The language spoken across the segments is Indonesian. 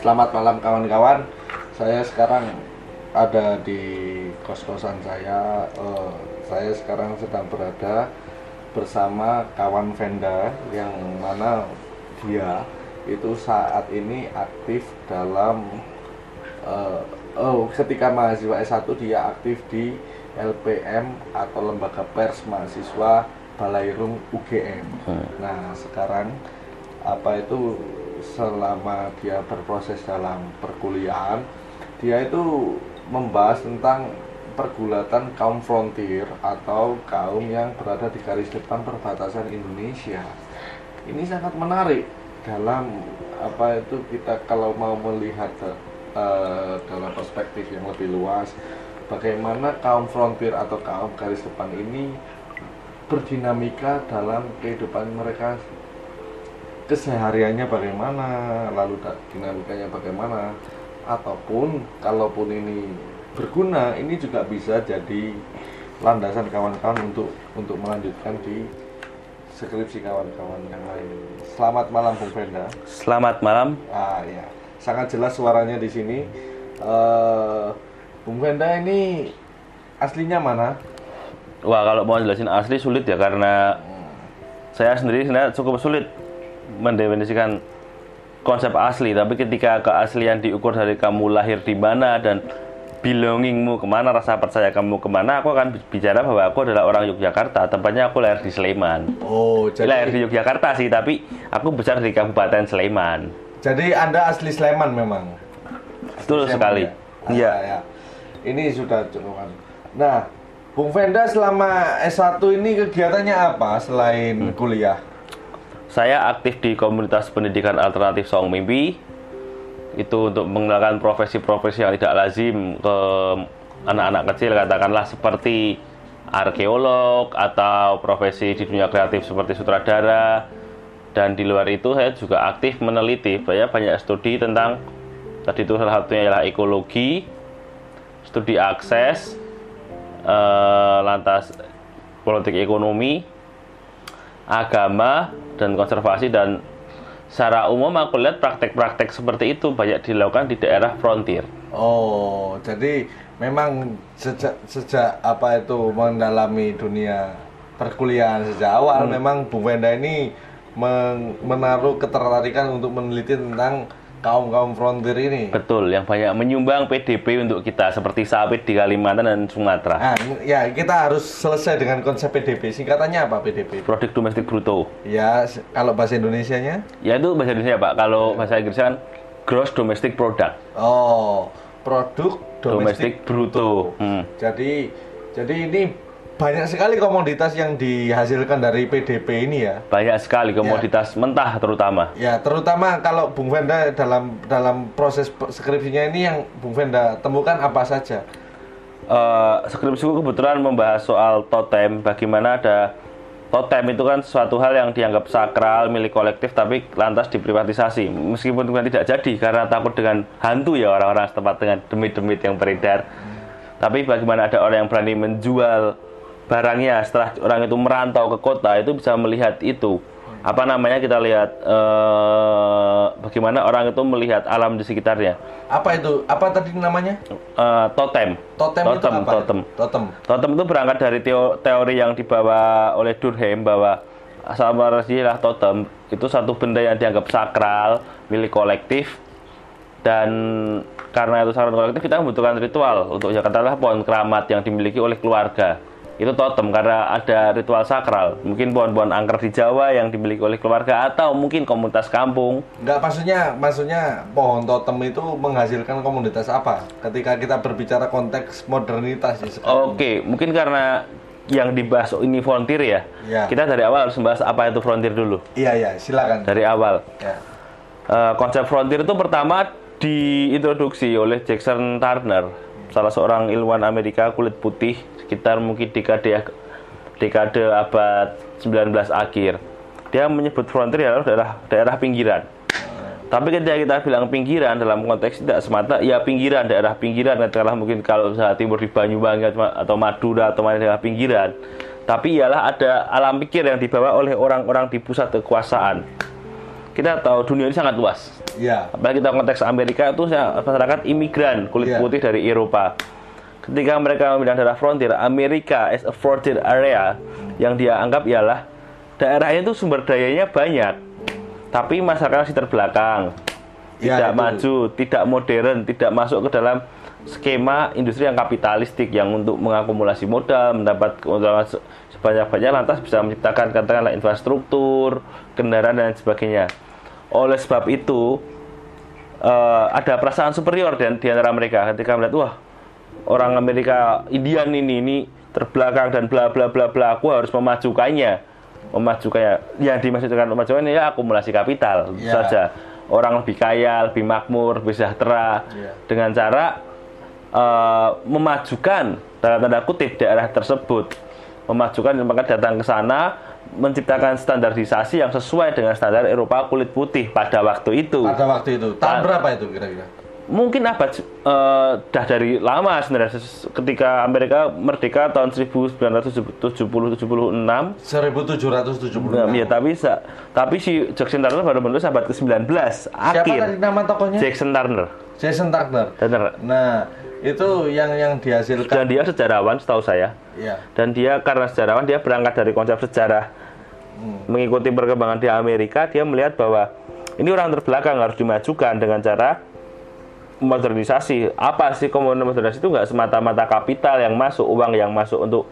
Selamat malam kawan-kawan. Saya sekarang ada di kos-kosan saya. Eh, saya sekarang sedang berada bersama kawan Venda yang mana dia itu saat ini aktif dalam eh, oh ketika mahasiswa S1 dia aktif di LPM atau lembaga pers mahasiswa Balairung UGM. Hmm. Nah, sekarang apa itu selama dia berproses dalam perkuliahan, dia itu membahas tentang pergulatan kaum frontier atau kaum yang berada di garis depan perbatasan Indonesia. Ini sangat menarik dalam apa itu kita kalau mau melihat eh, dalam perspektif yang lebih luas bagaimana kaum frontier atau kaum garis depan ini berdinamika dalam kehidupan mereka kesehariannya bagaimana lalu dinamikanya bagaimana ataupun kalaupun ini berguna ini juga bisa jadi landasan kawan-kawan untuk untuk melanjutkan di skripsi kawan-kawan yang lain. Selamat malam Bung Brenda. Selamat malam. Ah ya, sangat jelas suaranya di sini. Eh, Bung Brenda ini aslinya mana? Wah kalau mau jelasin asli sulit ya karena saya sendiri sebenarnya cukup sulit mendefinisikan konsep asli. Tapi ketika keaslian diukur dari kamu lahir di mana dan belongingmu ke mana, rasa percaya kamu ke mana, aku akan bicara bahwa aku adalah orang Yogyakarta. Tempatnya aku lahir di Sleman. Oh, Lahir di Yogyakarta sih, tapi aku besar di Kabupaten Sleman. Jadi Anda asli Sleman memang. Betul sekali. ya? Iya. Ah, ya. Ini sudah cukup. Nah, Bung Venda selama S1 ini kegiatannya apa selain Hmm. kuliah? Saya aktif di komunitas pendidikan alternatif Song Mimpi. Itu untuk mengenalkan profesi-profesi yang tidak lazim ke anak-anak kecil, katakanlah seperti arkeolog atau profesi di dunia kreatif seperti sutradara. Dan di luar itu saya juga aktif meneliti, saya banyak studi tentang tadi itu salah satunya adalah ekologi, studi akses, eh, lantas politik ekonomi, agama dan konservasi dan secara umum aku lihat praktek-praktek seperti itu banyak dilakukan di daerah frontier. Oh, jadi memang sejak sejak apa itu mendalami dunia perkuliahan sejak awal Hmm. memang Bung Venda ini men- menaruh ketertarikan untuk meneliti tentang kaum-kaum frontier ini. Betul, yang banyak menyumbang PDB untuk kita seperti sawit di Kalimantan dan Sumatera. Nah, ya kita harus selesai dengan konsep PDB. Singkatannya apa PDB? Produk domestik bruto. Ya, kalau bahasa Indonesianya? Ya itu bahasa Indonesia, Pak. Kalau bahasa Inggrisnya kan gross domestic product. Oh, produk domestik Domestik bruto. Hmm. Jadi jadi ini banyak sekali komoditas yang dihasilkan dari PDB ini ya. Banyak sekali komoditas mentah terutama. Ya, terutama kalau Bung Venda dalam dalam proses skripsinya ini yang Bung Venda temukan apa saja? Eh, skripsiku kebetulan membahas soal totem, bagaimana ada totem itu kan suatu hal yang dianggap sakral milik kolektif tapi lantas diprivatisasi meskipun tidak jadi karena takut dengan hantu ya orang-orang setempat dengan demit-demit yang beredar tapi bagaimana ada orang yang berani menjual barangnya setelah orang itu merantau ke kota itu bisa melihat itu apa namanya kita lihat eh, bagaimana orang itu melihat alam di sekitarnya Apa itu? Apa tadi namanya? Eh, totem Totem, itu totem apa? totem Totem. Totem itu berangkat dari teo- teori yang dibawa oleh Durkheim bahwa asal muasalnya totem itu satu benda yang dianggap sakral milik kolektif dan karena itu sakral kolektif kita membutuhkan ritual untuk ya katakanlah pohon keramat yang dimiliki oleh keluarga itu totem karena ada ritual sakral mungkin pohon-pohon angker di Jawa yang dimiliki oleh keluarga atau mungkin komunitas kampung Enggak maksudnya maksudnya pohon totem itu menghasilkan komoditas apa? Ketika kita berbicara konteks modernitas. Oke, mungkin karena yang dibahas ini frontier ya. Ya. Kita dari awal harus membahas apa itu frontier dulu. Iya ya, silakan. Dari awal. Ya. Eh, konsep frontier itu pertama diintroduksi oleh Jackson Turner, salah seorang ilmuwan Amerika kulit putih sekitar mungkin dekade dekade abad 19 akhir. Dia menyebut frontier adalah daerah daerah pinggiran. Tapi ketika kita bilang pinggiran dalam konteks tidak semata ya pinggiran daerah pinggiran katakanlah mungkin kalau misalnya timur di Banyuwangi atau Madura atau mana daerah pinggiran. Tapi ialah ada alam pikir yang dibawa oleh orang-orang di pusat kekuasaan. Kita tahu dunia ini sangat luas. Iya. Apalagi kita konteks Amerika itu ya, masyarakat imigran kulit Iya. putih dari Eropa. Ketika mereka memilih daerah frontier, Amerika as a frontier area yang dia anggap ialah daerahnya itu sumber dayanya banyak, tapi masyarakat masih terbelakang, Ya, tidak itu. maju, tidak modern, tidak masuk ke dalam skema industri yang kapitalistik yang untuk mengakumulasi modal, mendapat keuntungan se- sebanyak-banyak lantas bisa menciptakan katakanlah infrastruktur, kendaraan dan sebagainya. Oleh sebab itu eh, ada perasaan superior dan di antara mereka ketika melihat wah orang Amerika Indian ini ini terbelakang dan bla bla bla bla aku harus memajukannya memajukannya yang dimaksudkan memajukan ya akumulasi kapital Ya. saja orang lebih kaya lebih makmur lebih sejahtera Ya. dengan cara eh, memajukan dalam tanda kutip daerah tersebut memajukan dan maka datang ke sana menciptakan standarisasi yang sesuai dengan standar Eropa kulit putih pada waktu itu Pada waktu itu. Tahun Pa- berapa itu kira-kira? mungkin abad eh, dah dari lama sebenarnya ketika Amerika merdeka tahun 1970 76 1776. ya tapi tapi si Jackson Turner baru menulis abad ke-19 Siapa akhir tadi nama tokohnya? Jackson Turner Jason Turner. Turner Nah, itu yang yang dihasilkan. dan dia sejarawan setahu saya. Iya. dan dia karena sejarawan dia berangkat dari konsep sejarah. Mengikuti perkembangan di Amerika dia melihat bahwa ini orang terbelakang harus dimajukan dengan cara modernisasi. Apa sih komponen modernisasi itu? Nggak semata-mata kapital yang masuk uang yang masuk untuk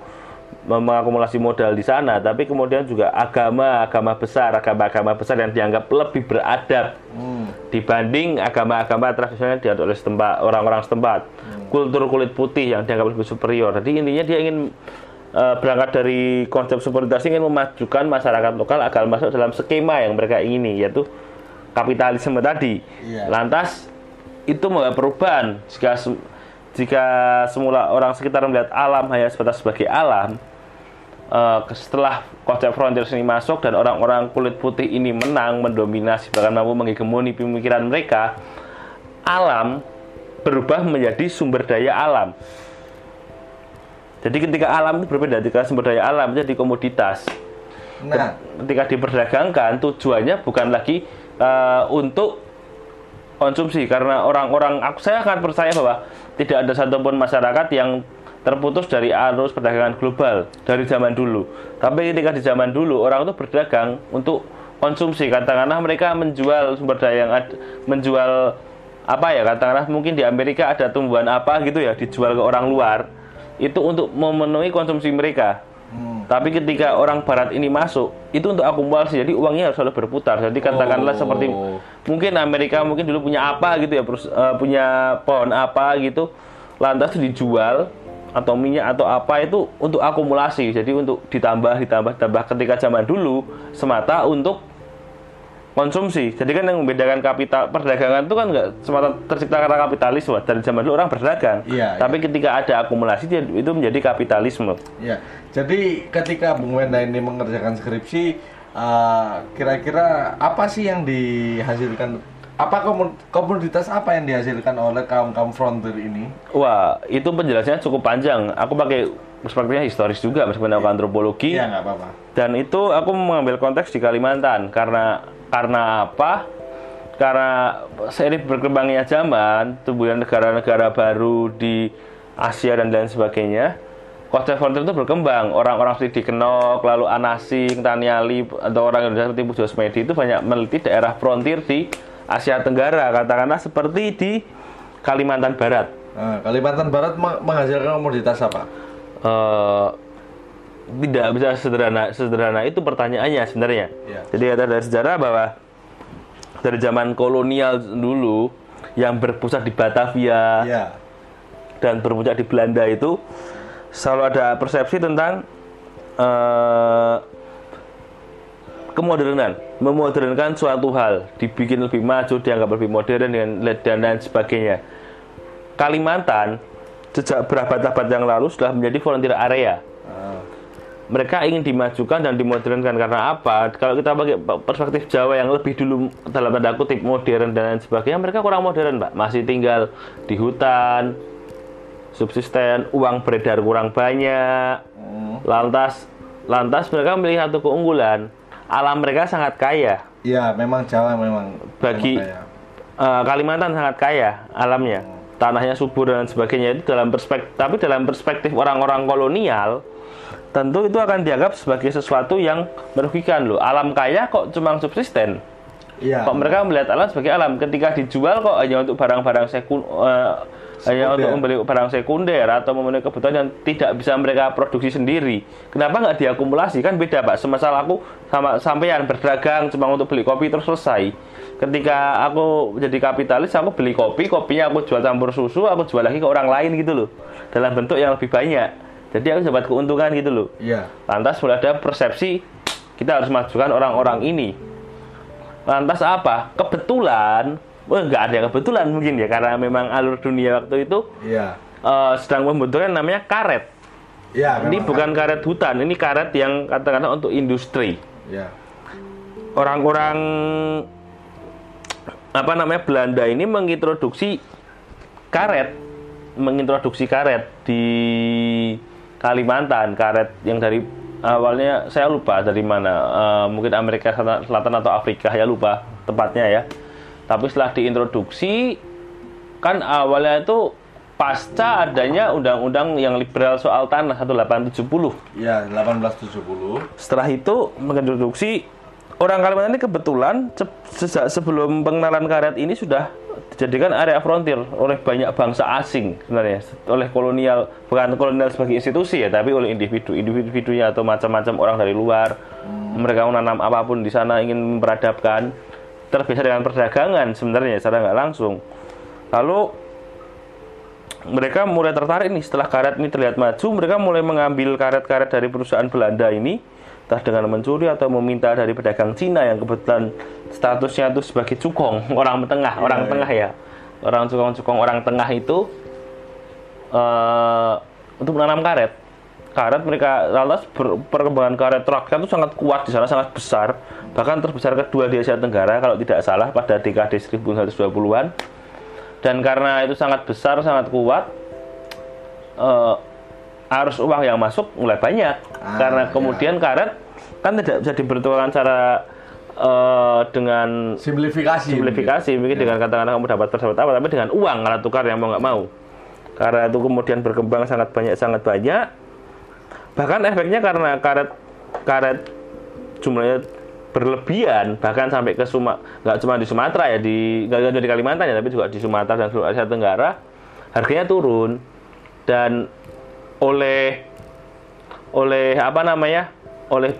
mengakumulasi modal di sana tapi kemudian juga agama agama besar agama-agama besar yang dianggap lebih beradab Hmm. dibanding agama-agama tradisional yang diadopsi oleh setempat orang-orang setempat. Kultur kulit putih yang dianggap lebih superior. Jadi intinya dia ingin eh, berangkat dari konsep superioritas ingin memajukan masyarakat lokal agar masuk dalam skema yang mereka ingini yaitu kapitalisme tadi. Iya. lantas itu membawa perubahan. Jika jika semula orang sekitar melihat alam hanya sebatas sebagai alam eh, setelah konsep frontier ini masuk dan orang-orang kulit putih ini menang, mendominasi, bahkan mampu menghegemoni pemikiran mereka, alam berubah menjadi sumber daya alam. Jadi ketika alam itu berbeda, ketika sumber daya alam jadi komoditas. Nah, Ketika diperdagangkan, tujuannya bukan lagi eh, untuk konsumsi karena orang-orang aku saya akan percaya bahwa tidak ada satupun masyarakat yang terputus dari arus perdagangan global dari zaman dulu. Tapi ketika di zaman dulu orang itu berdagang untuk konsumsi katakanlah mereka menjual sumber daya yang ad- menjual apa ya katakanlah mungkin di Amerika ada tumbuhan apa gitu ya dijual ke orang luar itu untuk memenuhi konsumsi mereka. Hmm. Tapi ketika orang barat ini masuk, itu untuk akumulasi. Jadi uangnya harus selalu berputar. Jadi katakanlah Oh. seperti mungkin Amerika mungkin dulu punya apa gitu ya, eh, punya pohon apa gitu, lantas dijual atau minyak atau apa itu untuk akumulasi. Jadi untuk ditambah, ditambah, ditambah. Ketika zaman dulu semata untuk konsumsi. Jadi kan yang membedakan kapital perdagangan itu kan nggak semata tercipta karena kapitalisme. Dari zaman dulu orang berdagang. Iya, Tapi ketika ada akumulasi itu menjadi kapitalisme. Ya, jadi ketika Bung Wenda ini mengerjakan skripsi, eh, kira-kira apa sih yang dihasilkan? Apa komoditas apa yang dihasilkan oleh kaum kaum frontier ini? Wah, itu penjelasannya cukup panjang. Aku pakai perspektifnya historis juga, meskipun aku antropologi. Iya nggak apa-apa. Dan itu aku mengambil konteks di Kalimantan karena karena apa? Karena seiring berkembangnya zaman, tumbuhnya negara-negara baru di Asia dan lain sebagainya, konsep frontier itu berkembang. Orang-orang seperti Dikenok, lalu Anasing, Taniali, atau orang Indonesia seperti Pujo Smedi itu banyak meneliti daerah frontier di Asia Tenggara, katakanlah seperti di Kalimantan Barat. Nah, Kalimantan Barat me- menghasilkan komoditas apa? eh tidak bisa sederhana sederhana itu pertanyaannya sebenarnya. Iya. Jadi ada dari sejarah bahwa dari zaman kolonial dulu yang berpusat di Batavia Iya. dan berpuncak di Belanda itu selalu ada persepsi tentang eh, kemodernan, memodernkan suatu hal, dibikin lebih maju, dianggap lebih modern dan dan lain sebagainya. Kalimantan sejak berabad-abad yang lalu sudah menjadi volunteer area. Mereka ingin dimajukan dan dimodernkan karena apa? Kalau kita pakai perspektif Jawa yang lebih dulu dalam tanda kutip modern dan lain sebagainya, mereka kurang modern, Pak. Masih tinggal di hutan, subsisten, uang beredar kurang banyak. hmm, Lantas lantas mereka memilih satu keunggulan. alam mereka sangat kaya. Iya, memang Jawa memang Bagi- memang kaya. Eh, Kalimantan sangat kaya alamnya, tanahnya subur dan sebagainya itu dalam perspektif tapi dalam perspektif orang-orang kolonial tentu itu akan dianggap sebagai sesuatu yang merugikan loh. Alam kaya kok cuma subsisten. Iya. Kok mereka melihat alam sebagai alam ketika dijual kok hanya untuk barang-barang sekun eh, hanya Sekunder. untuk membeli barang sekunder atau memenuhi kebutuhan yang tidak bisa mereka produksi sendiri. Kenapa nggak diakumulasi? Kan beda pak. Semisal aku sama sampean berdagang cuma untuk beli kopi terus selesai. Ketika aku jadi kapitalis, aku beli kopi, kopinya aku jual campur susu, aku jual lagi ke orang lain gitu loh. Dalam bentuk yang lebih banyak. Jadi aku dapat keuntungan gitu loh. Iya. Lantas mulai ada persepsi kita harus majukan orang-orang ini. Lantas apa? Kebetulan, wah nggak ada kebetulan mungkin ya karena memang alur dunia waktu itu Iya. eh, sedang membutuhkan namanya karet. Iya, Ini bukan karet hutan, ini karet yang katakanlah untuk industri. Iya. Orang-orang apa namanya Belanda ini mengintroduksi karet, mengintroduksi karet di Kalimantan, karet yang dari awalnya saya lupa dari mana, eh, mungkin Amerika Selatan atau Afrika ya lupa tepatnya ya. Tapi setelah diintroduksi kan awalnya itu pasca adanya undang-undang yang liberal soal tanah 1870. Iya, 1870. Setelah itu mengintroduksi orang Kalimantan ini kebetulan se- sejak sebelum pengenalan karet ini sudah dijadikan area frontier oleh banyak bangsa asing sebenarnya oleh kolonial bukan kolonial sebagai institusi ya tapi oleh individu individunya atau macam-macam orang dari luar. Mereka menanam apa pun di sana ingin memperadabkan terbiasa dengan perdagangan sebenarnya secara nggak langsung. Lalu mereka mulai tertarik nih setelah karet ini terlihat maju mereka mulai mengambil karet-karet dari perusahaan Belanda ini entah dengan mencuri atau meminta dari pedagang Cina yang kebetulan statusnya itu sebagai cukong orang tengah orang iya. tengah ya. Orang cukong-cukong orang tengah itu eh, untuk menanam karet. Karet mereka lantas ber- perkembangan karet rakyat itu sangat kuat di sana sangat besar. Bahkan terbesar kedua di Asia Tenggara kalau tidak salah pada dekade 1920-an dan karena itu sangat besar sangat kuat eh, arus uang yang masuk mulai banyak Ah, karena ya. kemudian karet kan tidak bisa dipertukarkan secara eh, dengan Simplifikasi. simplifikasi mungkin Ya. dengan katakanlah kamu dapat tersebut apa tapi dengan uang alat tukar yang mau nggak mau karena itu kemudian berkembang sangat banyak sangat banyak bahkan efeknya karena karet karet jumlahnya berlebihan bahkan sampai ke Suma nggak cuma di Sumatera ya di nggak hanya di Kalimantan ya tapi juga di Sumatera dan seluruh Asia Tenggara harganya turun dan oleh oleh apa namanya? Oleh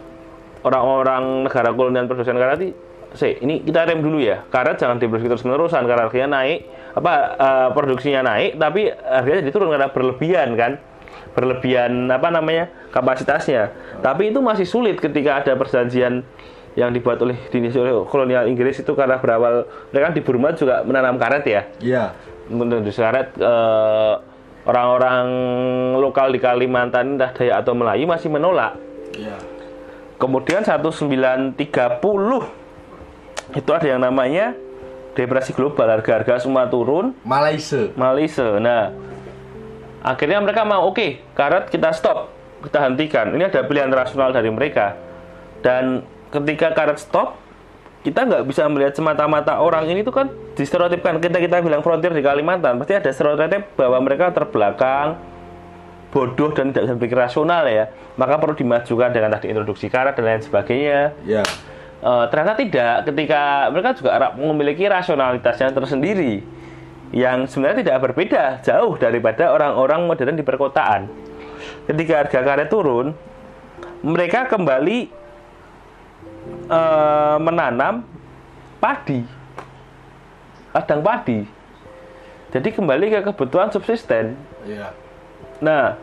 orang-orang negara kolonial produsen karet ini "Sik, ini kita rem dulu ya. Karet jangan diproduksi terus menerusan karena harganya naik apa eh, produksinya naik tapi harganya jadi turun karena berlebihan kan? Berlebihan apa namanya kapasitasnya. Tapi itu masih sulit ketika ada perjanjian yang dibuat oleh diinisiasi oleh kolonial Inggris itu karena berawal mereka kan di Burma juga menanam karet ya. Iya. menurut karet eh, orang-orang lokal di Kalimantan entah Dayak atau Melayu masih menolak Iya. Kemudian 1930 itu ada yang namanya depresi global, harga-harga semua turun, Malaysia. Malaysia. Nah, akhirnya mereka mau oke, karet kita stop, kita hentikan. Ini ada pilihan rasional dari mereka. Dan ketika karet stop, kita nggak bisa melihat semata-mata orang ini tuh kan distereotipkan. Kita kita bilang frontier di Kalimantan, pasti ada stereotip bahwa mereka terbelakang, bodoh dan tidak bisa berpikir rasional ya. Maka perlu dimajukan dengan tadi introduksi karet dan lain sebagainya. Iya. Eh, ternyata tidak ketika mereka juga memiliki rasionalitasnya tersendiri yang sebenarnya tidak berbeda jauh daripada orang-orang modern di perkotaan. Ketika harga karet turun, mereka kembali eh, menanam padi, ladang padi. Jadi kembali ke kebutuhan subsisten. Iya. Nah,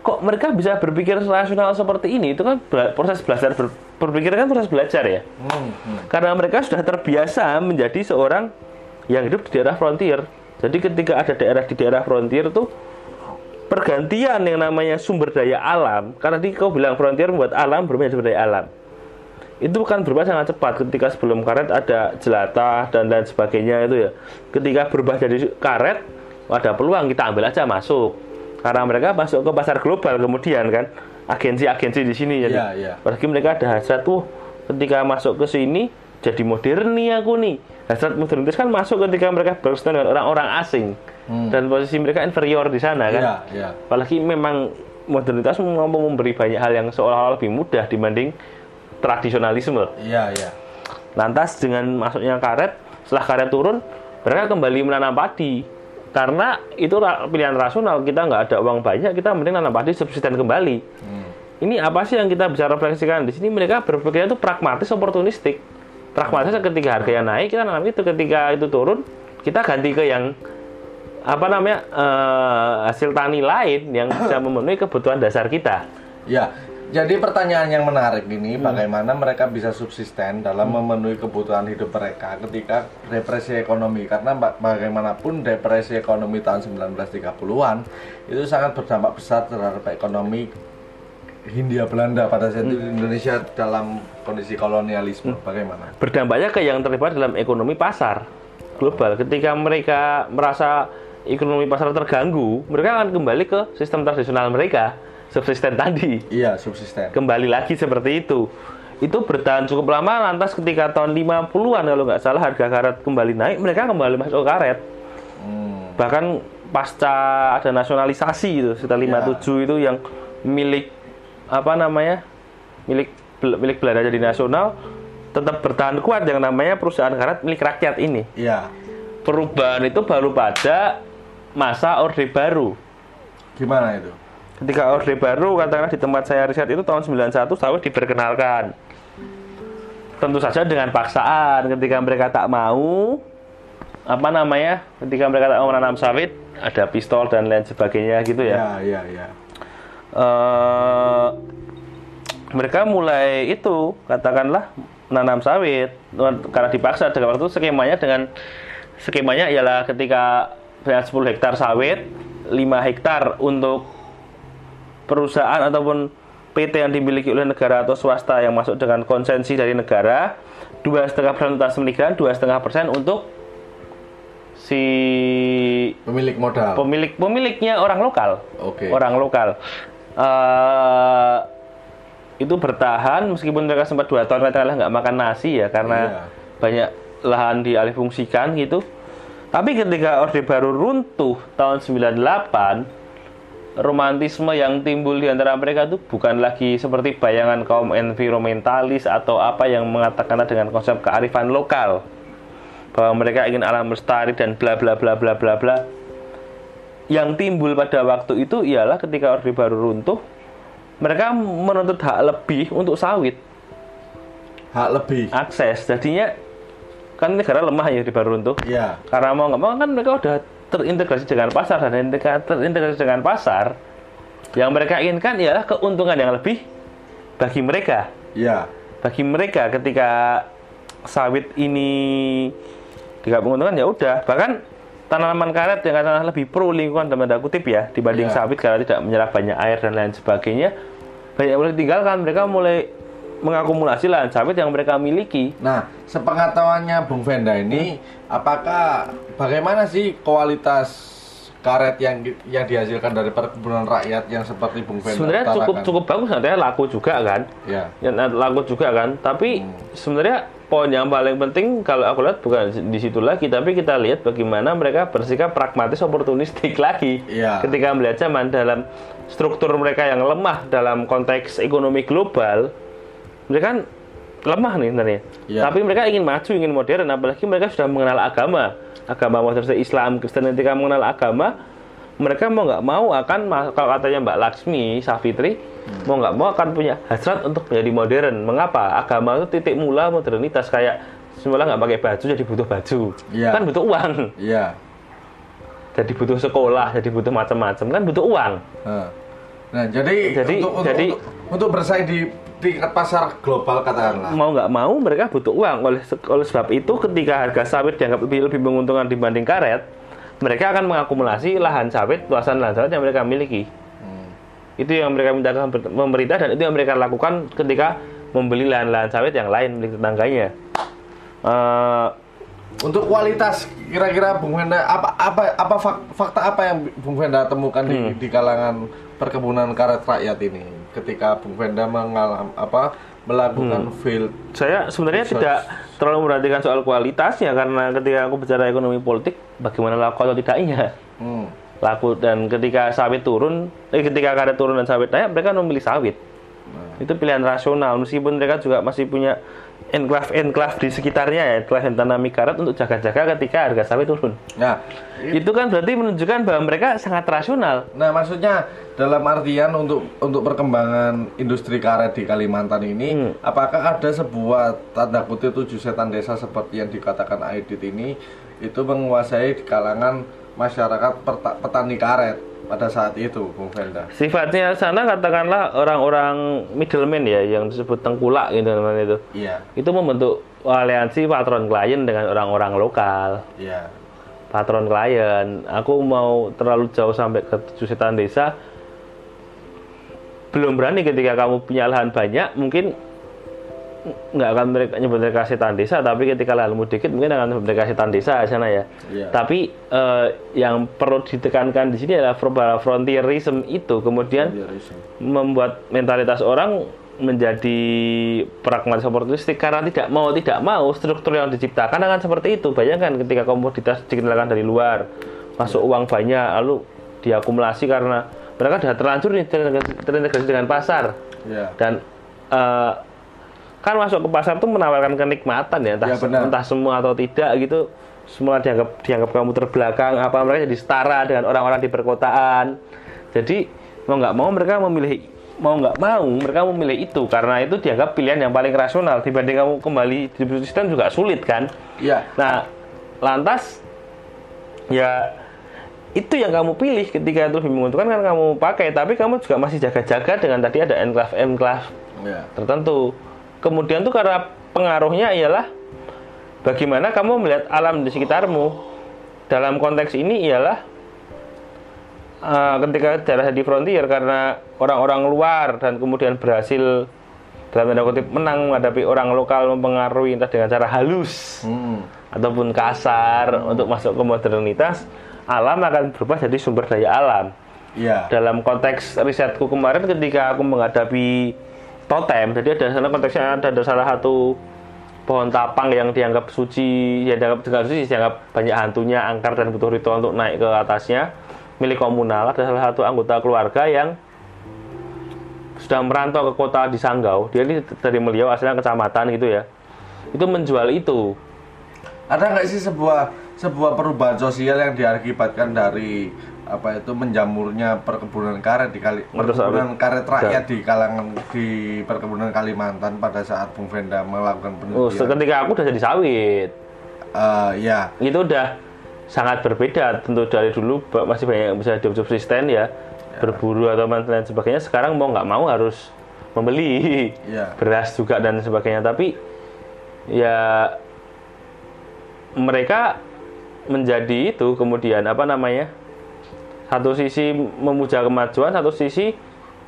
kok mereka bisa berpikir rasional seperti ini? Itu kan proses belajar ber- berpikir kan proses belajar ya. Hmm, hmm. Karena mereka sudah terbiasa menjadi seorang yang hidup di daerah frontier. Jadi ketika ada daerah di daerah frontier tuh pergantian yang namanya sumber daya alam. Karena tadi kau bilang frontier membuat alam menjadi sumber daya alam. Itu kan berubah sangat cepat ketika sebelum karet ada jelantah dan lain sebagainya itu ya. Ketika berubah jadi karet, ada peluang kita ambil aja masuk. Karena mereka masuk ke pasar global kemudian kan agensi-agensi di sini jadi Iya, iya. apalagi mereka ada hasrat tuh ketika masuk ke sini jadi modern nih aku nih hasrat modernitas kan masuk ketika mereka berurusan dengan orang-orang asing Hmm. dan posisi mereka inferior di sana kan Iya, iya. apalagi memang modernitas mau memberi banyak hal yang seolah-olah lebih mudah dibanding tradisionalisme. Iya, iya. lantas dengan masuknya karet setelah karet turun mereka kembali menanam padi. Karena itu ra- pilihan rasional kita nggak ada uang banyak kita mending nanam padi subsisten kembali. Hmm. ini apa sih yang kita bisa refleksikan? Di sini mereka berpikirnya itu pragmatis oportunistik. Pragmatis ketika harganya naik kita nanam itu. Ketika itu turun kita ganti ke yang apa namanya eh, hasil tani lain yang bisa memenuhi kebutuhan dasar kita. Ya, jadi pertanyaan yang menarik Hmm. ini bagaimana mereka bisa subsisten dalam memenuhi kebutuhan hidup mereka ketika depresi ekonomi karena ba- bagaimanapun depresi ekonomi tahun 1930-an itu sangat berdampak besar terhadap ekonomi Hindia Belanda pada saat itu Hmm. Indonesia dalam kondisi kolonialisme bagaimana? berdampaknya ke yang terlibat dalam ekonomi pasar global. Ketika mereka merasa ekonomi pasar terganggu, mereka akan kembali ke sistem tradisional mereka, subsisten tadi. Iya, subsisten. Kembali lagi seperti itu. Itu bertahan cukup lama, lantas ketika tahun 50-an kalau nggak salah harga karet kembali naik, mereka kembali masuk karet. Hmm. Bahkan pasca ada nasionalisasi itu, sekitar 57 itu yang milik apa namanya? milik milik Belanda jadi nasional tetap bertahan kuat yang namanya perusahaan karet milik rakyat ini. Iya. Perubahan itu baru pada masa Orde Baru. Gimana itu? Ketika Orde Baru katakanlah di tempat saya riset itu tahun 91 sawit diperkenalkan. Tentu saja dengan paksaan ketika mereka tak mau apa namanya? Ketika mereka tak mau menanam sawit ada pistol dan lain sebagainya gitu ya. Iya, iya, iya. eh mereka mulai itu katakanlah menanam sawit karena dipaksa dengan waktu skemanya dengan skemanya ialah ketika punya 10 hektar sawit 5 hektar untuk perusahaan ataupun PT yang dimiliki oleh negara atau swasta yang masuk dengan konsensi dari negara dua setengah persen untuk migran dua setengah persen untuk si Pemilik modal. pemilik pemiliknya orang lokal Oke. orang lokal Eh, itu bertahan meskipun mereka sempat dua tahun katakanlah nggak makan nasi ya karena Iya. banyak lahan dialihfungsikan gitu tapi ketika Orde Baru runtuh tahun 98 romantisme yang timbul di antara mereka itu bukan lagi seperti bayangan kaum environmentalis atau apa yang mengatakan dengan konsep kearifan lokal. Bahwa mereka ingin alam lestari dan bla bla bla bla bla bla. Yang timbul pada waktu itu ialah ketika Orde Baru runtuh mereka menuntut hak lebih untuk sawit. Hak lebih. akses. Jadinya kan negara lemah ya Orde Baru runtuh. Iya. karena mau nggak mau kan mereka udah terintegrasi dengan pasar dan integra- terintegrasi dengan pasar yang mereka inginkan ialah keuntungan yang lebih bagi mereka Iya. bagi mereka ketika sawit ini tidak menguntungkan ya udah bahkan tanaman karet yang katakanlah lebih pro lingkungan dalam tanda kutip ya dibanding Iya. sawit karena tidak menyerap banyak air dan lain sebagainya banyak yang mulai ditinggalkan mereka mulai mengakumulasi lahan sawit yang mereka miliki Nah, sepengetahuannya Bung Venda ini, apakah bagaimana sih kualitas karet yang yang dihasilkan dari perkebunan rakyat yang seperti Bung Venda sebenarnya cukup utarakan? cukup bagus nantinya laku juga kan Ya. ya, laku juga kan tapi Hmm. sebenarnya poin yang paling penting kalau aku lihat bukan di situ lagi tapi kita lihat bagaimana mereka bersikap pragmatis oportunistik lagi Iya. ketika melihat zaman dalam struktur mereka yang lemah dalam konteks ekonomi global mereka kan lemah nih sebenarnya. Iya. tapi mereka ingin maju ingin modern apalagi mereka sudah mengenal agama. Agama modern Islam Kristen ketika mengenal agama mereka mau nggak mau akan kalau katanya Mbak Laksmi Safitri mau nggak mau akan punya hasrat untuk menjadi modern. Mengapa? Agama itu titik mula modernitas kayak semula nggak pakai baju jadi butuh baju. Iya. kan butuh uang. Iya. jadi butuh sekolah jadi butuh macam-macam kan butuh uang. Nah, Nah, jadi, Jadi- untuk, untuk, jadi- untuk, untuk bersaing di tingkat pasar global katakanlah. mau nggak mau mereka butuh uang oleh oleh sebab itu ketika harga sawit dianggap lebih lebih menguntungkan dibanding karet mereka akan mengakumulasi lahan sawit luasan lahan sawit yang mereka miliki Hmm. itu yang mereka minta pemerintah dan itu yang mereka lakukan ketika membeli lahan-lahan sawit yang lain milik tetangganya Eh, Untuk kualitas kira-kira Bung Venda apa apa apa fak- fakta apa yang Bung Venda temukan di, Hmm. di kalangan perkebunan karet rakyat ini ketika Bung Venda mengalam apa melakukan field Saya sebenarnya Research. tidak terlalu memperhatikan soal kualitasnya karena ketika aku bicara ekonomi politik, bagaimana laku atau tidaknya hmm. laku dan ketika sawit turun, eh, ketika karet turun dan sawit naik, mereka memilih sawit. Nah. Itu pilihan rasional meskipun mereka juga masih punya enklave-enklave di sekitarnya ya, enklave yang tanami karet untuk jaga-jaga ketika harga sawit turun. nah Itu kan berarti menunjukkan bahwa mereka sangat rasional. Nah, maksudnya dalam artian untuk untuk perkembangan industri karet di Kalimantan ini, Hmm. apakah ada sebuah tanda kutip tujuh setan desa seperti yang dikatakan Aidit ini itu menguasai di kalangan masyarakat petani karet pada saat itu, Bung Venda? Sifatnya sana katakanlah orang-orang middleman ya yang disebut tengkulak gitu namanya itu. Iya, Itu membentuk aliansi patron klien dengan orang-orang lokal. iya. patron klien. Aku mau terlalu jauh sampai ke tujuh setan desa. Belum berani ketika kamu punya lahan banyak, mungkin nggak akan mereka nyebut mereka setan desa, tapi ketika lahanmu dikit mungkin akan nyebut mereka setan desa di sana ya. Iya. Tapi eh, yang perlu ditekankan di sini adalah fro- frontierism itu kemudian membuat mentalitas orang menjadi pragmatis oportunistik karena tidak mau tidak mau struktur yang diciptakan akan seperti itu bayangkan ketika komoditas dikenalkan dari luar masuk uang banyak lalu diakumulasi karena mereka sudah terlanjur nih terintegrasi, dengan pasar Iya. dan eh, kan masuk ke pasar tuh menawarkan kenikmatan ya entah, Ya, benar. entah semua atau tidak gitu semua dianggap dianggap kamu terbelakang apa mereka jadi setara dengan orang-orang di perkotaan jadi mau nggak mau mereka memilih mau nggak mau mereka memilih itu karena itu dianggap pilihan yang paling rasional dibanding kamu kembali distribusi sistem juga sulit kan Iya. nah lantas ya itu yang kamu pilih ketika itu lebih menguntungkan kan kamu pakai tapi kamu juga masih jaga-jaga dengan tadi ada enclave enclave Iya. tertentu. Kemudian tuh karena pengaruhnya ialah bagaimana kamu melihat alam di sekitarmu. Dalam konteks ini ialah eh, ketika daerah di frontier karena orang-orang luar dan kemudian berhasil dalam tanda kutip menang menghadapi orang lokal mempengaruhi entah dengan cara halus Hmm. ataupun kasar untuk masuk ke modernitas, alam akan berubah jadi sumber daya alam Iya. dalam konteks risetku kemarin ketika aku menghadapi totem. Jadi ada sana konteksnya ada, ada salah satu pohon tapang yang dianggap suci yang dianggap tidak suci dianggap banyak hantunya angker dan butuh ritual untuk naik ke atasnya. Milik komunal ada salah satu anggota keluarga yang sudah merantau ke kota di Sanggau. Dia ini dari Meliau asalnya kecamatan gitu ya. Itu menjual itu. Ada nggak sih sebuah sebuah perubahan sosial yang diakibatkan dari apa itu menjamurnya perkebunan karet di kali perkebunan karet rakyat di kalangan di perkebunan Kalimantan pada saat Bung Venda melakukan oh, penelitian. ketika aku udah jadi sawit. Eh, ya, itu udah sangat berbeda. Tentu dari dulu masih banyak yang bisa hidup subsisten ya, berburu atau lain sebagainya. Sekarang mau nggak mau harus membeli ya, beras juga dan sebagainya. Tapi ya mereka menjadi itu kemudian apa namanya satu sisi memuja kemajuan satu sisi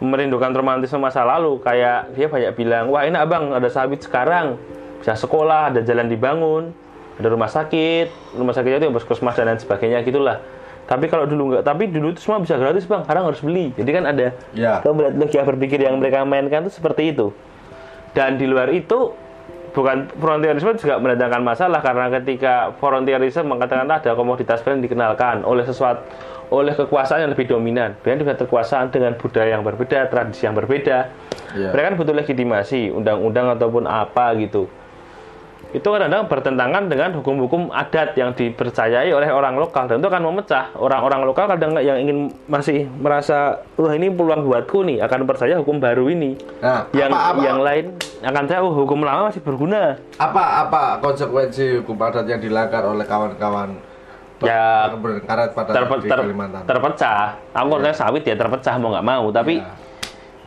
merindukan romantisme masa lalu. Kayak dia banyak bilang wah enak bang ada sawit sekarang. Bisa sekolah ada jalan dibangun ada rumah sakit rumah sakitnya itu puskesmas dan lain sebagainya gitulah. Tapi kalau dulu nggak tapi dulu itu semua bisa gratis bang. Sekarang harus beli. Jadi kan ada ya, kamu melihat logika berpikir yang mereka mainkan itu seperti itu. Dan di luar itu bukan frontierisme juga mendatangkan masalah karena ketika frontierisme mengatakan ada komoditas baru yang dikenalkan oleh sesuatu oleh kekuasaan yang lebih dominan. Dengan juga kekuasaan dengan budaya yang berbeda, tradisi yang berbeda. ya, Mereka kan butuh legitimasi, undang-undang ataupun apa gitu. Itu kadang-kadang bertentangan dengan hukum-hukum adat yang dipercayai oleh orang lokal. Dan itu akan memecah. Orang-orang lokal kadang yang ingin masih merasa wah ini peluang buatku nih. Akan percaya hukum baru ini. Nah, yang apa, apa, yang lain akan tahu oh, hukum lama masih berguna. Apa apa konsekuensi hukum adat yang dilanggar oleh kawan-kawan Ya, karet pada Terpe- ter- Kalimantan? terpecah. Aku yeah. sawit ya terpecah mau nggak mau. Tapi Ya.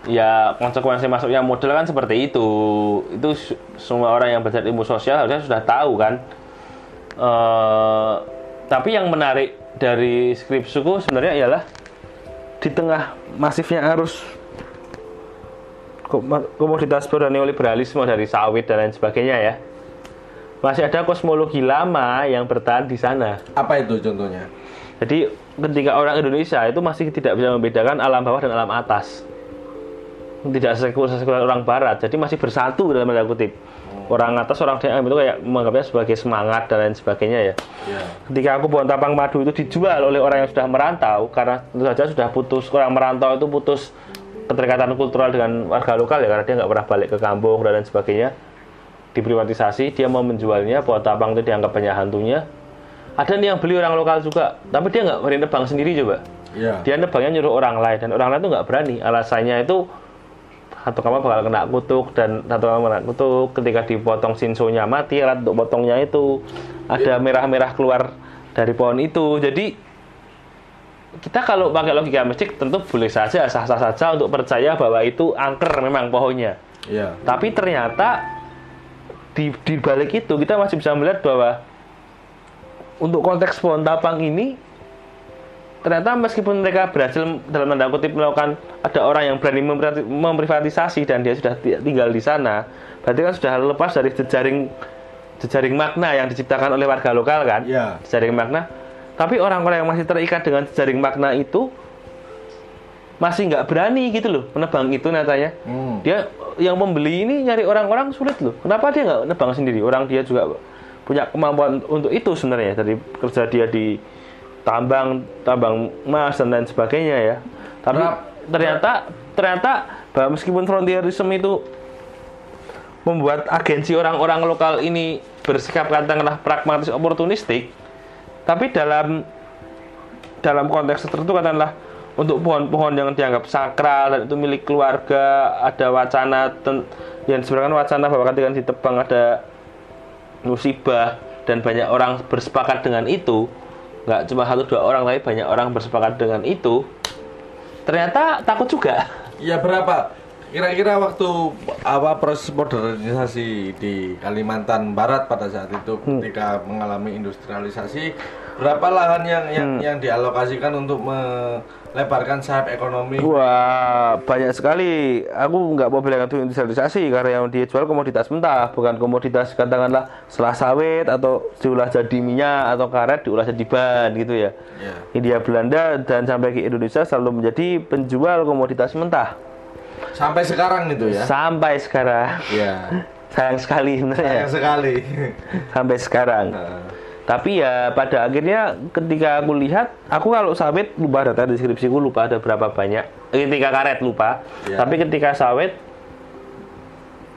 Ya konsekuensi masuknya model kan seperti itu. Itu semua orang yang belajar ilmu sosial harusnya sudah tahu kan. Eh, tapi yang menarik dari skripsiku sebenarnya ialah di tengah masifnya arus kom- komoditas baru dan neoliberalisme dari sawit dan lain sebagainya ya masih ada kosmologi lama yang bertahan di sana. Apa itu contohnya? jadi ketika orang Indonesia itu masih tidak bisa membedakan alam bawah dan alam atas tidak sekuler, orang barat. Jadi masih bersatu dalam tanda kutip. Orang atas orang DM itu kayak menganggapnya sebagai semangat dan lain sebagainya ya. Ya. ketika aku pohon tapang madu itu dijual oleh orang yang sudah merantau karena tentu saja sudah putus orang merantau itu putus keterikatan kultural dengan warga lokal ya karena dia nggak pernah balik ke kampung dan lain sebagainya. Diprivatisasi dia mau menjualnya pohon tapang itu dianggap banyak hantunya. Ada nih yang beli orang lokal juga tapi dia nggak berani nebang sendiri coba. Ya. dia nebangnya nyuruh orang lain dan orang lain tuh nggak berani. Alasannya itu satu kamar bakal kena kutuk dan satu kamar kena kutuk. Ketika dipotong sinsonya mati alat untuk potongnya itu ada merah-merah keluar dari pohon itu. Jadi kita kalau pakai logika mistik tentu boleh saja sah-sah saja untuk percaya bahwa itu angker memang pohonnya. Ya. tapi ternyata di, di balik itu kita masih bisa melihat bahwa untuk konteks pohon tapang ini ternyata meskipun mereka berhasil dalam tanda kutip melakukan ada orang yang berani memprivati- memprivatisasi dan dia sudah ti- tinggal di sana berarti kan sudah lepas dari jejaring jejaring makna yang diciptakan oleh warga lokal kan? Ya. jejaring makna. Tapi orang-orang yang masih terikat dengan jejaring makna itu masih nggak berani gitu loh menebang itu nyatanya. Hmm. dia yang membeli ini nyari orang-orang sulit loh. Kenapa dia nggak nebang sendiri? Orang dia juga punya kemampuan untuk itu sebenarnya dari kerja dia di tambang tambang emas dan lain sebagainya ya. Tapi ternyata ternyata bahwa meskipun frontierisme itu membuat agensi orang-orang lokal ini bersikap katakanlah pragmatis oportunistik tapi dalam dalam konteks tertentu katakanlah untuk pohon-pohon yang dianggap sakral dan itu milik keluarga ada wacana ten- yang sebenarnya wacana bahwa ketika ditebang ada musibah dan banyak orang bersepakat dengan itu nggak cuma satu dua orang tapi banyak orang bersepakat dengan itu ternyata takut juga Ya berapa? Kira-kira waktu apa proses modernisasi di Kalimantan Barat pada saat itu ketika mengalami industrialisasi, berapa lahan yang yang, yang dialokasikan untuk melebarkan sayap ekonomi? Wah, banyak sekali. Aku nggak mau bilang itu industrialisasi karena yang dia jual komoditas mentah, bukan komoditas katakanlah setelah sawit atau diolah jadi minyak atau karet diolah jadi ban gitu ya. Ya. India Belanda dan sampai ke Indonesia selalu menjadi penjual komoditas mentah Sampai sekarang itu ya. sampai sekarang. Ya. Sayang sekali sebenarnya Sayang sekali. sampai sekarang. Nah, Tapi ya pada akhirnya ketika aku lihat, aku kalau sawit lupa data deskripsiku lupa ada berapa banyak. Ketika karet lupa, Ya. tapi ketika sawit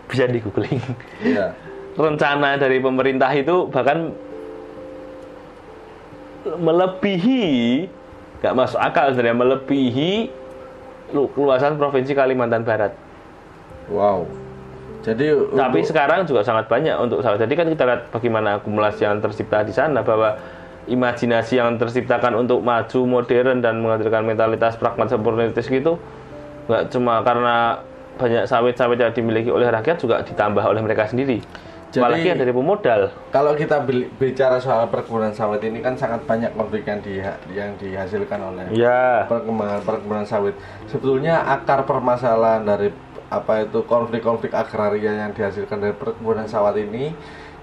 bisa di googling. ya. Rencana dari pemerintah itu bahkan melebihi, nggak masuk akal sebenarnya melebihi lu- luasan provinsi Kalimantan Barat. Wow. Jadi Tapi untuk- sekarang juga sangat banyak untuk sawit. Jadi kan kita lihat bagaimana akumulasi yang tercipta di sana bahwa imajinasi yang terciptakan untuk maju modern dan menghadirkan mentalitas pragmatis oportunitis gitu nggak cuma karena banyak sawit-sawit yang dimiliki oleh rakyat juga ditambah oleh mereka sendiri. Jadi- Apalagi yang dari pemodal. Kalau kita bicara soal perkebunan sawit ini kan sangat banyak konflik yang, di, yang dihasilkan oleh Ya, perkembangan perkebunan sawit. Sebetulnya akar permasalahan dari apa itu konflik-konflik agraria yang dihasilkan dari perkebunan sawit ini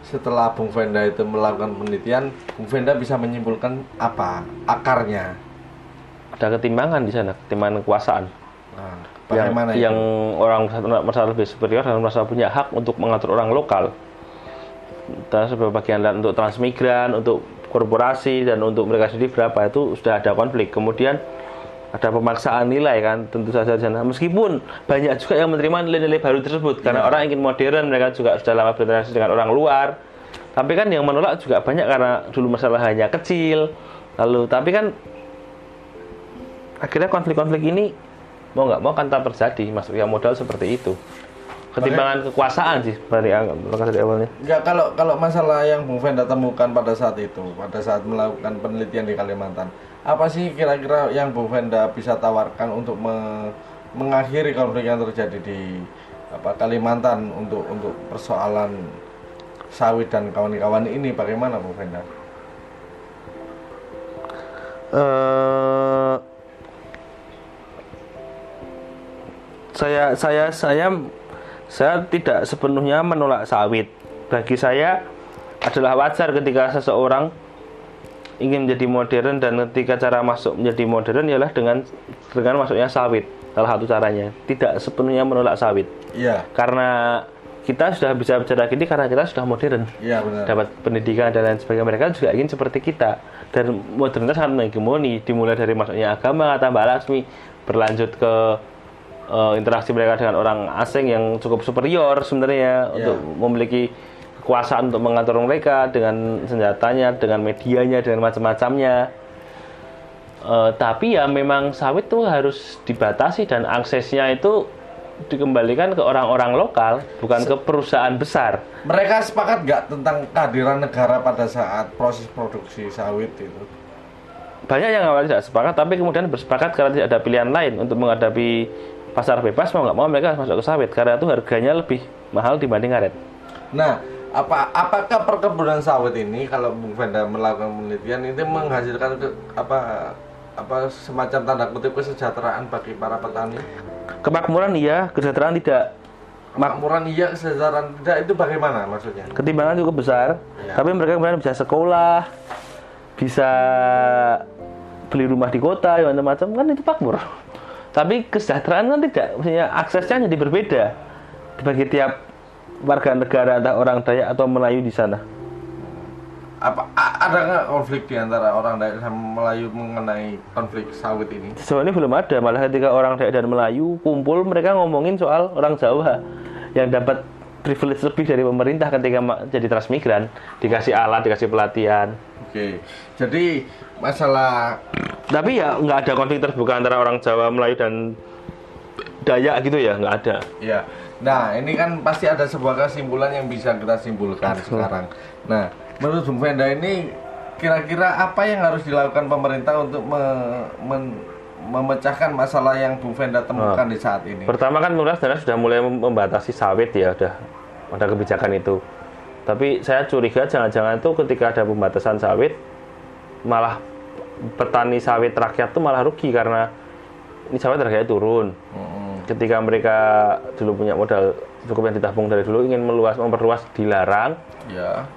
setelah Bung Venda itu melakukan penelitian, Bung Venda bisa menyimpulkan apa akarnya. ada ketimbangan di sana, ketimbangan kekuasaan. Nah, yang, itu? yang orang merasa lebih superior dan merasa punya hak untuk mengatur orang lokal. Sebagian lain untuk transmigran, untuk korporasi dan untuk mereka sendiri berapa itu sudah ada konflik. Kemudian ada pemaksaan nilai kan tentu saja di sana. Meskipun banyak juga yang menerima nilai-nilai baru tersebut karena orang ingin modern, mereka juga sudah lama berinteraksi dengan orang luar. Tapi kan yang menolak juga banyak karena dulu masalah hanya kecil. Lalu tapi kan akhirnya konflik-konflik ini mau nggak mau kan tak terjadi masuknya modal seperti itu ketimbangan kekuasaan sih dari dari awalnya Enggak, kalau kalau masalah yang Bung Venda temukan pada saat itu, pada saat melakukan penelitian di Kalimantan, apa sih kira-kira yang Bung Venda bisa tawarkan untuk me- mengakhiri konflik yang terjadi di apa Kalimantan untuk untuk persoalan sawit dan kawan-kawan ini bagaimana Bung Venda? eh saya saya saya saya tidak sepenuhnya menolak sawit. Bagi saya adalah wajar ketika seseorang ingin menjadi modern dan ketika cara masuk menjadi modern ialah dengan dengan masuknya sawit. salah satu caranya. Tidak sepenuhnya menolak sawit. Iya, karena kita sudah bisa bicara gini karena kita sudah modern. Iya benar. dapat pendidikan dan lain sebagainya. Mereka juga ingin seperti kita. Dan modernitas sangat menghegemoni dimulai dari masuknya agama kata Mbak Laksmi berlanjut ke eh, interaksi mereka dengan orang asing yang cukup superior sebenarnya untuk memiliki kekuasaan untuk mengatur mereka dengan senjatanya dengan medianya dengan macam-macamnya. Eh, tapi ya memang sawit tuh harus dibatasi dan aksesnya itu dikembalikan ke orang-orang lokal bukan ke perusahaan besar. Mereka sepakat nggak tentang kehadiran negara pada saat proses produksi sawit itu? banyak yang awalnya tidak sepakat tapi kemudian bersepakat karena tidak ada pilihan lain untuk menghadapi pasar bebas mau nggak mau mereka harus masuk ke sawit karena itu harganya lebih mahal dibanding karet Nah, apa apakah perkebunan sawit ini kalau Bung Venda melakukan penelitian itu menghasilkan ke- apa apa semacam tanda kutip kesejahteraan bagi para petani? kemakmuran iya kesejahteraan tidak Makmuran iya, kesejahteraan tidak itu bagaimana maksudnya? ketimbangan cukup besar Ya. tapi mereka kemudian bisa sekolah bisa beli rumah di kota macam-macam kan itu makmur tapi kesejahteraan kan tidak maksudnya aksesnya jadi berbeda bagi tiap warga negara entah orang Dayak atau Melayu di sana Apa ada nggak konflik di antara orang Dayak sama Melayu mengenai konflik sawit ini? sejauh ini belum ada malah ketika orang Dayak dan Melayu kumpul mereka ngomongin soal orang Jawa yang dapat privilege lebih dari pemerintah ketika jadi transmigran dikasih alat dikasih pelatihan. Oke, jadi masalah tapi ya nggak ada konflik terbuka antara orang Jawa Melayu dan Dayak gitu ya nggak ada. Ya, nah ini kan pasti ada sebuah kesimpulan yang bisa kita simpulkan sekarang. Nah, menurut Bung Venda ini kira-kira apa yang harus dilakukan pemerintah untuk me- men- memecahkan masalah yang Bung Venda temukan di saat ini? Pertama kan pemerintah sebenarnya sudah mulai mem- membatasi sawit ya, udah ada kebijakan itu. Tapi saya curiga jangan-jangan itu ketika ada pembatasan sawit, malah petani sawit rakyat tuh malah rugi karena ini sawit harganya turun. Mm-mm. Ketika mereka dulu punya modal cukup yang ditabung dari dulu ingin meluas memperluas dilarang, Ya,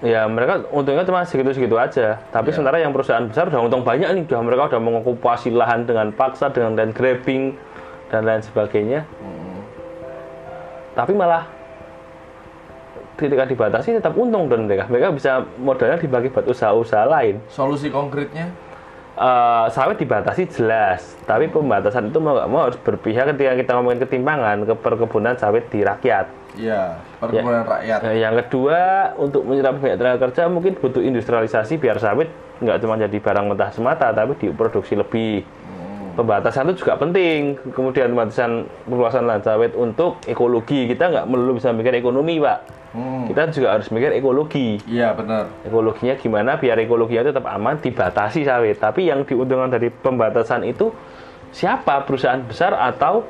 ya mereka untungnya cuma segitu-segitu aja. Tapi Ya. sementara yang perusahaan besar udah untung banyak nih, udah mereka udah mengokupasi lahan dengan paksa, dengan land grabbing dan lain sebagainya. Mm-mm. Tapi malah ketika dibatasi tetap untung dan mereka. Mereka bisa modalnya dibagi buat usaha-usaha lain. solusi konkretnya? Eh, sawit dibatasi jelas, tapi pembatasan itu mau nggak mau harus berpihak ketika kita ngomongin ketimpangan ke perkebunan sawit di rakyat. Ya, perkebunan rakyat. Nah, yang kedua, untuk menyerap banyak tenaga kerja mungkin butuh industrialisasi biar sawit nggak cuma jadi barang mentah semata, tapi diproduksi lebih. Pembatasan itu juga penting. Kemudian pembatasan perluasan lahan sawit untuk ekologi. Kita nggak melulu bisa mikir ekonomi, Pak. Hmm, Kita juga harus mikir ekologi. Iya benar. Ekologinya gimana biar ekologinya tetap aman, dibatasi sawit. Tapi yang diuntungkan dari pembatasan itu siapa? Perusahaan besar atau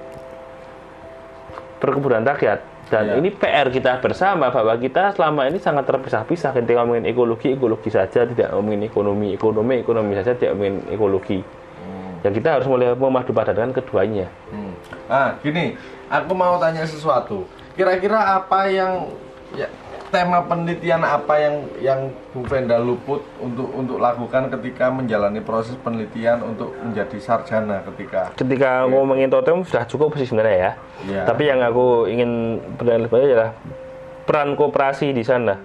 perkebunan rakyat? Dan Iya. ini PR kita bersama bahwa kita selama ini sangat terpisah-pisah ketika ngomongin ekologi, ekologi saja, tidak ngomongin ekonomi, ekonomi, ekonomi saja, tidak ngomongin ekologi. Ya kita harus mulai memadupadankan keduanya. Hmm. Ah, gini, aku mau tanya sesuatu. Kira-kira apa yang ya, tema penelitian apa yang yang Bu Venda luput untuk untuk lakukan ketika menjalani proses penelitian untuk menjadi sarjana ketika Ketika ngomongin totem sudah cukup sih sebenarnya ya. Iya. Tapi yang aku ingin banyak adalah peran koperasi di sana.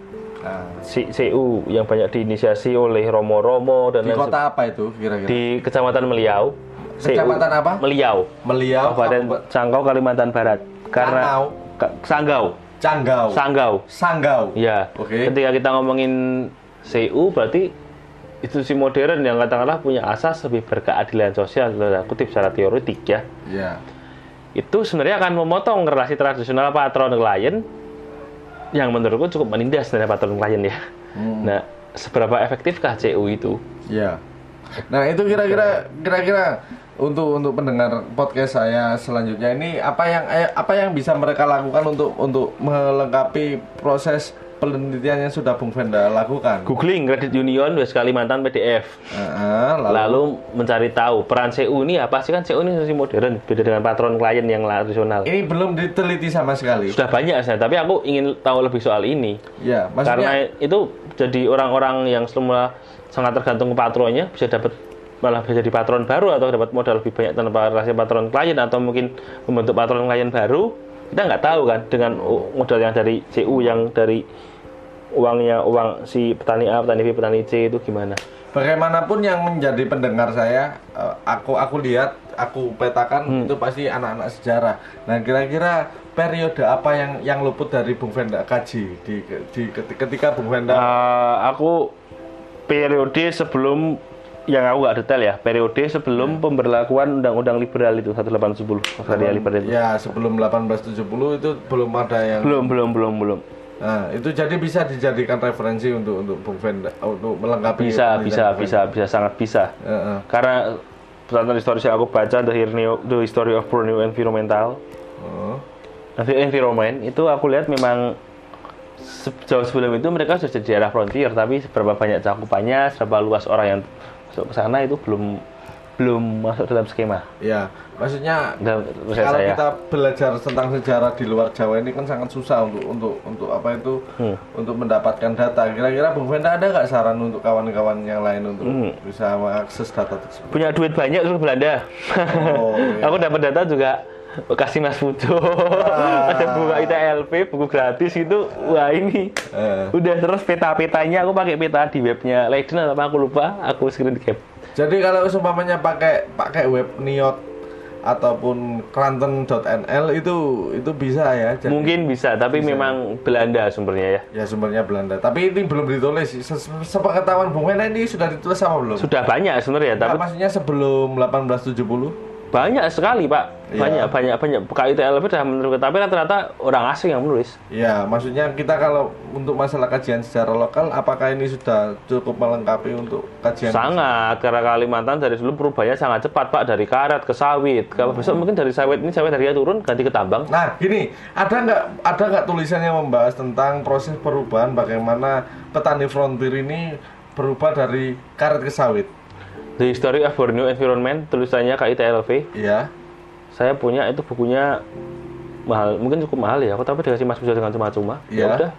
C- CU yang banyak diinisiasi oleh Romo-Romo dan di lain kota apa itu kira-kira? di Kecamatan Meliau. CU Kecamatan apa? Meliau. Meliau, Kabupaten Sanggau, Kalimantan Barat. Karena Sanggau. Sanggau, Sanggau. Sanggau. Ya. Oke. Ketika kita ngomongin CU berarti institusi modern yang katakanlah punya asas lebih berkeadilan sosial dalam kutip secara teoretik ya. Ya. Itu sebenarnya akan memotong relasi tradisional patron klien yang menurutku cukup menindas sebenarnya patron klien ya. Hmm. Nah, seberapa efektifkah CU itu? Ya. Nah, itu kira-kira kira-kira untuk untuk pendengar podcast saya selanjutnya ini apa yang eh, apa yang bisa mereka lakukan untuk untuk melengkapi proses penelitian yang sudah Bung Venda lakukan. Googling Credit Union West Kalimantan PDF. Heeh, lalu, Lalu mencari tahu peran CU ini apa sih kan CU ini institusi modern beda dengan patron klien yang tradisional. ini belum diteliti sama sekali. Sudah banyak saya, tapi aku ingin tahu lebih soal ini. Ya, maksudnya Karena itu jadi orang-orang yang semula sangat tergantung ke patronnya bisa dapat malah bisa jadi patron baru atau dapat modal lebih banyak tanpa relasi patron klien atau mungkin membentuk patron klien baru kita nggak tahu kan dengan modal yang dari CU yang dari uangnya uang si petani A, petani B, petani C itu gimana? Bagaimanapun yang menjadi pendengar saya, eh, aku aku lihat, aku petakan itu pasti anak-anak sejarah. Nah, kira-kira periode apa yang yang luput dari Bung Venda kaji di, di ketika Bung Venda Eh, aku periode sebelum yang aku nggak detail ya periode sebelum pemberlakuan undang-undang liberal itu 1870 Masaria liberal itu. ya sebelum 1870 itu belum ada yang belum belum belum belum Nah, itu jadi bisa dijadikan referensi untuk untuk Bung Venda untuk melengkapi bisa bisa bisa bisa sangat bisa Venda. Heeh. karena pesantren historis yang aku baca the, Hirneo- the history of Borneo environmental Oh. Envi- environment itu aku lihat memang jauh sebelum itu mereka sudah jadi daerah frontier tapi seberapa banyak cakupannya seberapa luas orang yang masuk ke sana itu belum belum masuk dalam skema Ya, maksudnya dalam kalau saya kita belajar tentang sejarah di luar Jawa ini kan sangat susah untuk untuk untuk apa itu Hmm. untuk mendapatkan data. Kira-kira Bung Venda ada nggak saran untuk kawan-kawan yang lain untuk Hmm. bisa mengakses data tersebut? punya duit banyak ke Belanda Oh, iya. aku dapat data juga kasih Mas Pujo Ah. ada buku ITLP buku gratis itu wah ini Eh, udah terus peta-petanya aku pakai peta di webnya Leiden atau apa aku lupa aku screen cap jadi kalau seumpamanya pakai pakai web Niot ataupun Kranten.nl itu itu bisa ya. Jadi, mungkin bisa tapi memang Belanda sumbernya ya ya sumbernya Belanda. Tapi ini belum ditulis. Se- Sepengetahuan Bung Venda ini sudah ditulis apa belum? sudah banyak sebenarnya Nah, tapi maksudnya sebelum 1870? Banyak sekali pak. Banyak banyak banyak. KITLP sudah menulis tapi rata-rata orang asing yang menulis. Ya, maksudnya kita kalau untuk masalah kajian secara lokal, apakah ini sudah cukup melengkapi untuk kajian? sangat. Karena Kalimantan dari dulu perubahannya sangat cepat pak. Dari karet ke sawit. Kalau besok mungkin dari sawit ini sawit harganya turun ganti ke tambang. Nah, gini, ada nggak ada nggak tulisan yang membahas tentang proses perubahan bagaimana petani frontier ini berubah dari karet ke sawit? The History of Borneo Environment tulisannya KITLV Ya, saya punya itu bukunya mahal mungkin cukup mahal ya aku tapi dikasih mas Pujo dengan cuma-cuma Iya. ya udah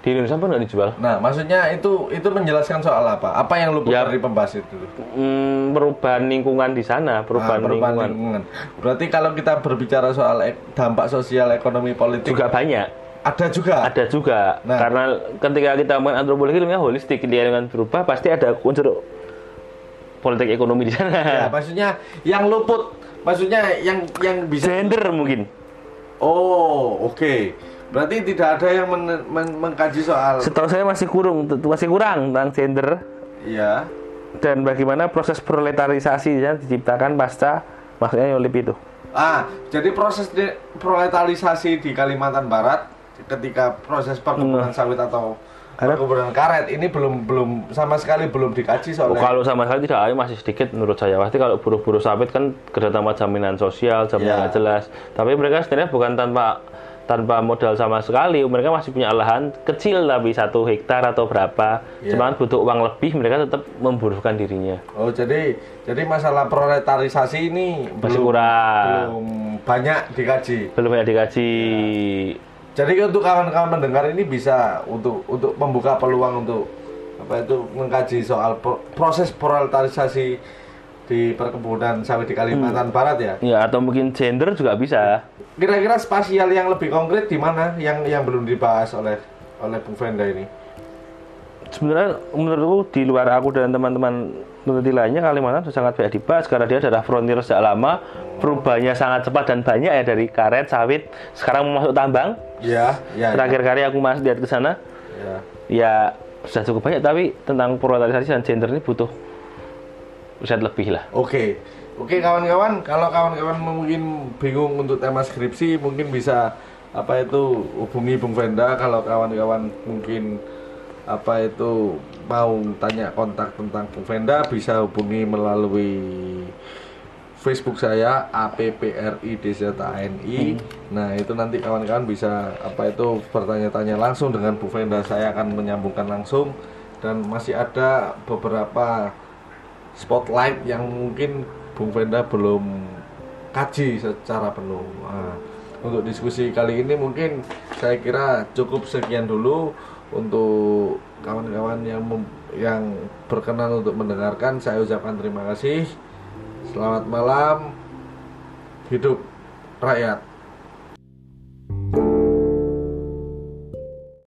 di Indonesia pun nggak dijual nah maksudnya itu itu menjelaskan soal apa? Apa yang luput Ya. dari pembahas itu? Hmm, perubahan lingkungan di sana Ah, perubahan, perubahan lingkungan lingkungan. Berarti kalau kita berbicara soal ek- dampak sosial ekonomi politik juga banyak ada juga. ada juga Nah. karena ketika kita ngomongin antropologi ilmiah holistik dia dengan berubah pasti ada unsur politik ekonomi di Ya, sana maksudnya yang luput, maksudnya yang yang bisa gender mungkin. Oh, oke. Berarti tidak ada yang men- men- mengkaji soal setahu saya masih kurang masih kurang tentang gender. Ya. dan bagaimana proses proletarisasi yang diciptakan pasca maksudnya Yolip itu. Ah, jadi proses de- proletarisasi di Kalimantan Barat ketika proses perkebunan sawit atau Ada- perkebunan karet. Ini belum belum sama sekali belum dikaji Oh, soalnya. kalau sama sekali tidak ada masih sedikit menurut saya. Pasti kalau buruh-buruh sawit kan kedatangan jaminan sosial jaminan nggak jelas. Tapi mereka sebenarnya bukan tanpa tanpa modal sama sekali. Mereka masih punya lahan kecil tapi satu hektar atau berapa. Ya. cuman butuh uang lebih mereka tetap memburuhkan dirinya. Oh, jadi jadi masalah proletarisasi ini masih belum kurang. belum banyak dikaji. belum banyak dikaji Jadi untuk kawan-kawan mendengar ini bisa untuk untuk membuka peluang untuk apa itu mengkaji soal pro- proses proletarisasi di perkebunan sawit di Kalimantan Barat ya. ya atau mungkin gender juga bisa Kira-kira spasial yang lebih konkret di mana yang yang belum dibahas oleh oleh Bung Venda ini? Sebenarnya menurutku di luar aku dan teman-teman peneliti lainnya Kalimantan sudah sangat banyak dibahas karena dia adalah frontier sejak lama perubahannya sangat cepat dan banyak ya dari karet sawit sekarang mau masuk tambang Ya, ya. terakhir kali aku masih lihat ke sana ya. ya sudah cukup banyak tapi tentang proletarisasi dan gender ini butuh riset lebih lah Oke. Oke kawan-kawan, kalau kawan-kawan mungkin bingung untuk tema skripsi, mungkin bisa apa itu hubungi Bung Venda kalau kawan-kawan mungkin apa itu mau tanya kontak tentang Bung Venda bisa hubungi melalui Facebook saya APPRIDZANI. Nah, itu nanti kawan-kawan bisa apa itu bertanya-tanya langsung dengan Bu Venda. Saya akan menyambungkan langsung dan masih ada beberapa spotlight yang mungkin Bung Venda belum kaji secara penuh. Nah, untuk diskusi kali ini mungkin saya kira cukup sekian dulu untuk kawan-kawan yang mem- yang berkenan untuk mendengarkan saya ucapkan terima kasih. Selamat malam hidup rakyat